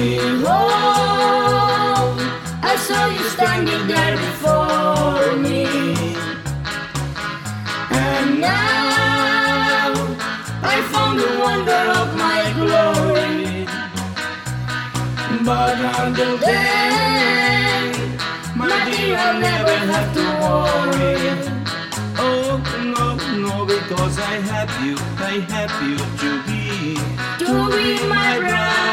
Behold, I saw you standing there before me. And now I found the wonder of my glory. But until then, my dear, I'll never have to worry. Oh no, no, because I have you, I have you to be. to be my bride.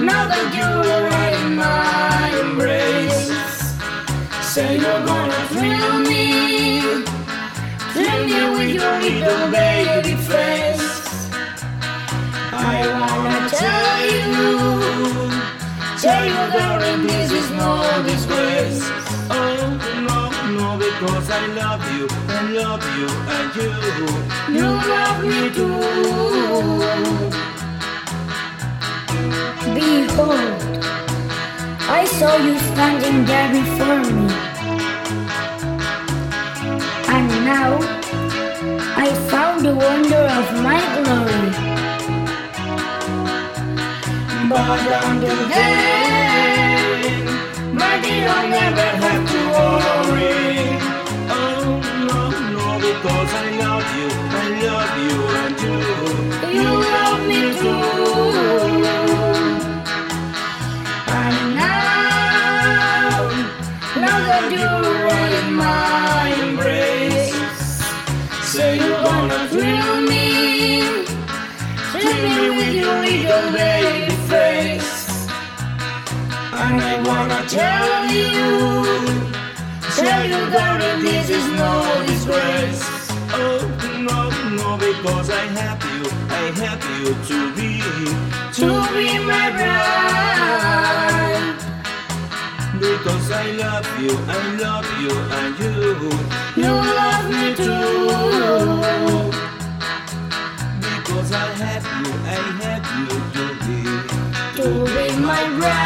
Now that you're right in my embrace, say you're gonna thrill me, thrill me with your little baby face. I wanna tell you, tell you, darling, this is no disgrace. Oh no, no, because I love you, and love you, and you. You love me too. Behold, I saw you standing there before me. And now I found the wonder of my glory. But until then, my dear, I'll never that you're in my embrace, say you're gonna thrill me, thrill me with your little baby face. And I wanna tell you, tell you. Oh no, no, because I have you, I have you to be. to be my bride. Because I love you, I love you, and you. You love me too. Because I have you, I have you to be. To be my bride.